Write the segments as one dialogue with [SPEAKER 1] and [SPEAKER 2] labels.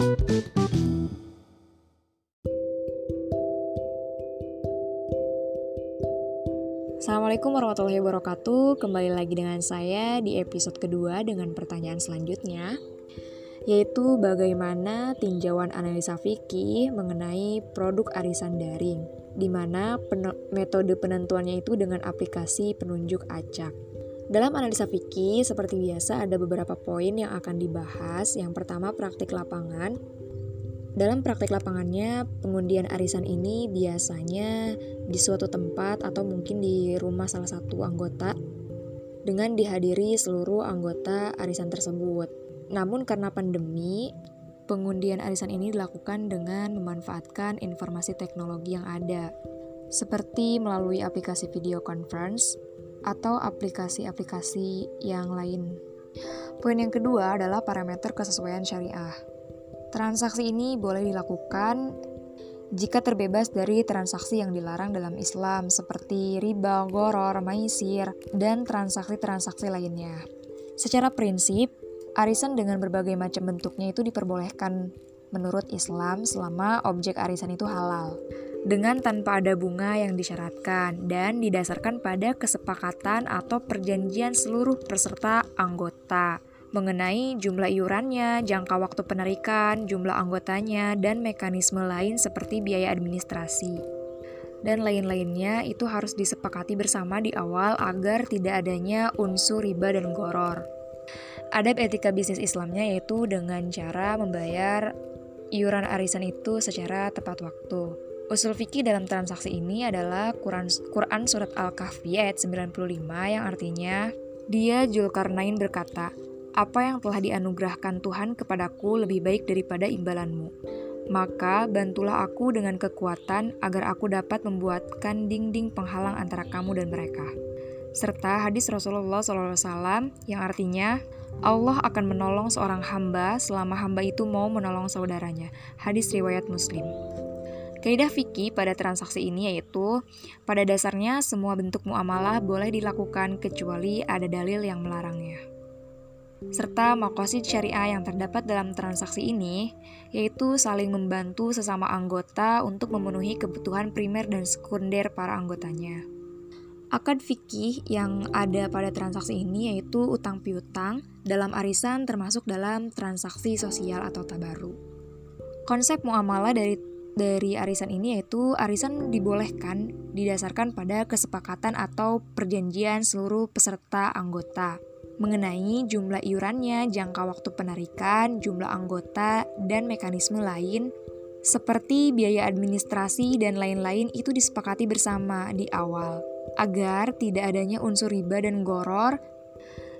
[SPEAKER 1] Assalamualaikum warahmatullahi wabarakatuh. Kembali lagi dengan saya di episode kedua dengan pertanyaan selanjutnya, yaitu bagaimana tinjauan analisa fikih mengenai produk arisan daring, di mana metode penentuannya itu dengan aplikasi penunjuk acak. Dalam analisa fikih, seperti biasa ada beberapa poin yang akan dibahas. Yang pertama, praktik lapangan. Dalam praktik lapangannya, pengundian arisan ini biasanya di suatu tempat atau mungkin di rumah salah satu anggota dengan dihadiri seluruh anggota arisan tersebut. Namun karena pandemi, pengundian arisan ini dilakukan dengan memanfaatkan informasi teknologi yang ada, seperti melalui aplikasi video conference atau aplikasi-aplikasi yang lain. Poin yang kedua adalah parameter kesesuaian syariah. Transaksi ini boleh dilakukan jika terbebas dari transaksi yang dilarang dalam Islam seperti riba, goror, maisir, dan transaksi-transaksi lainnya. Secara prinsip, arisan dengan berbagai macam bentuknya itu diperbolehkan menurut Islam selama objek arisan itu halal dengan tanpa ada bunga yang disyaratkan dan didasarkan pada kesepakatan atau perjanjian seluruh peserta anggota mengenai jumlah iurannya, jangka waktu penarikan, jumlah anggotanya, dan mekanisme lain seperti biaya administrasi. Dan lain-lainnya itu harus disepakati bersama di awal agar tidak adanya unsur riba dan goror. Adab etika bisnis Islamnya yaitu dengan cara membayar iuran arisan itu secara tepat waktu. Usul fikih dalam transaksi ini adalah Quran, Quran Surat Al-Kahfi ayat 95 yang artinya, Dia Julkarnain berkata, apa yang telah dianugerahkan Tuhan kepadaku lebih baik daripada imbalanmu. Maka bantulah aku dengan kekuatan agar aku dapat membuatkan dinding penghalang antara kamu dan mereka. Serta hadis Rasulullah SAW yang artinya Allah akan menolong seorang hamba selama hamba itu mau menolong saudaranya. Hadis riwayat Muslim. Kaidah fikih pada transaksi ini yaitu pada dasarnya semua bentuk muamalah boleh dilakukan kecuali ada dalil yang melarangnya serta makosid syariah yang terdapat dalam transaksi ini, yaitu saling membantu sesama anggota untuk memenuhi kebutuhan primer dan sekunder para anggotanya. Akad fikih yang ada pada transaksi ini yaitu utang piutang dalam arisan termasuk dalam transaksi sosial atau tabaru. Konsep muamalah dari dari arisan ini yaitu arisan dibolehkan didasarkan pada kesepakatan atau perjanjian seluruh peserta anggota. Mengenai jumlah iurannya, jangka waktu penarikan, jumlah anggota, dan mekanisme lain seperti biaya administrasi dan lain-lain itu disepakati bersama di awal. Agar tidak adanya unsur riba dan goror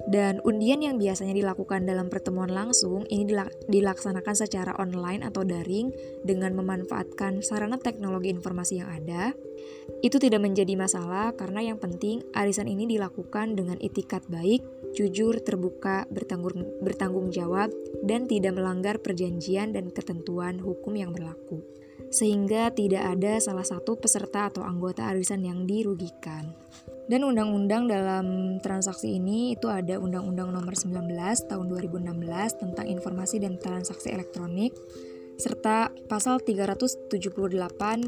[SPEAKER 1] dan undian yang biasanya dilakukan dalam pertemuan langsung ini dilaksanakan secara online atau daring dengan memanfaatkan sarana teknologi informasi yang ada. Itu tidak menjadi masalah karena yang penting arisan ini dilakukan dengan itikat baik, jujur, terbuka, bertanggung, bertanggung jawab, dan tidak melanggar perjanjian dan ketentuan hukum yang berlaku. Sehingga tidak ada salah satu peserta atau anggota arisan yang dirugikan. Dan undang-undang dalam transaksi ini itu ada Undang-Undang Nomor 19 Tahun 2016 tentang Informasi dan Transaksi Elektronik serta pasal 378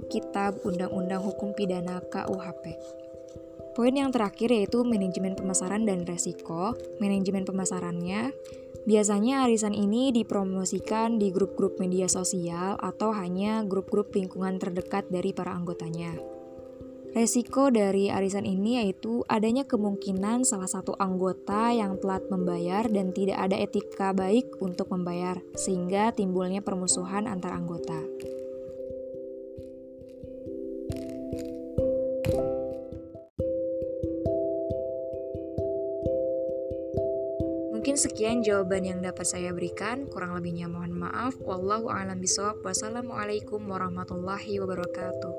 [SPEAKER 1] Kitab Undang-Undang Hukum Pidana KUHP. Poin yang terakhir yaitu manajemen pemasaran dan resiko. Manajemen pemasarannya biasanya arisan ini dipromosikan di grup-grup media sosial atau hanya grup-grup lingkungan terdekat dari para anggotanya. Resiko dari arisan ini yaitu adanya kemungkinan salah satu anggota yang telat membayar dan tidak ada etika baik untuk membayar, sehingga timbulnya permusuhan antar anggota. Mungkin sekian jawaban yang dapat saya berikan. Kurang lebihnya mohon maaf. Wallahu a'lam. Wassalamualaikum warahmatullahi wabarakatuh.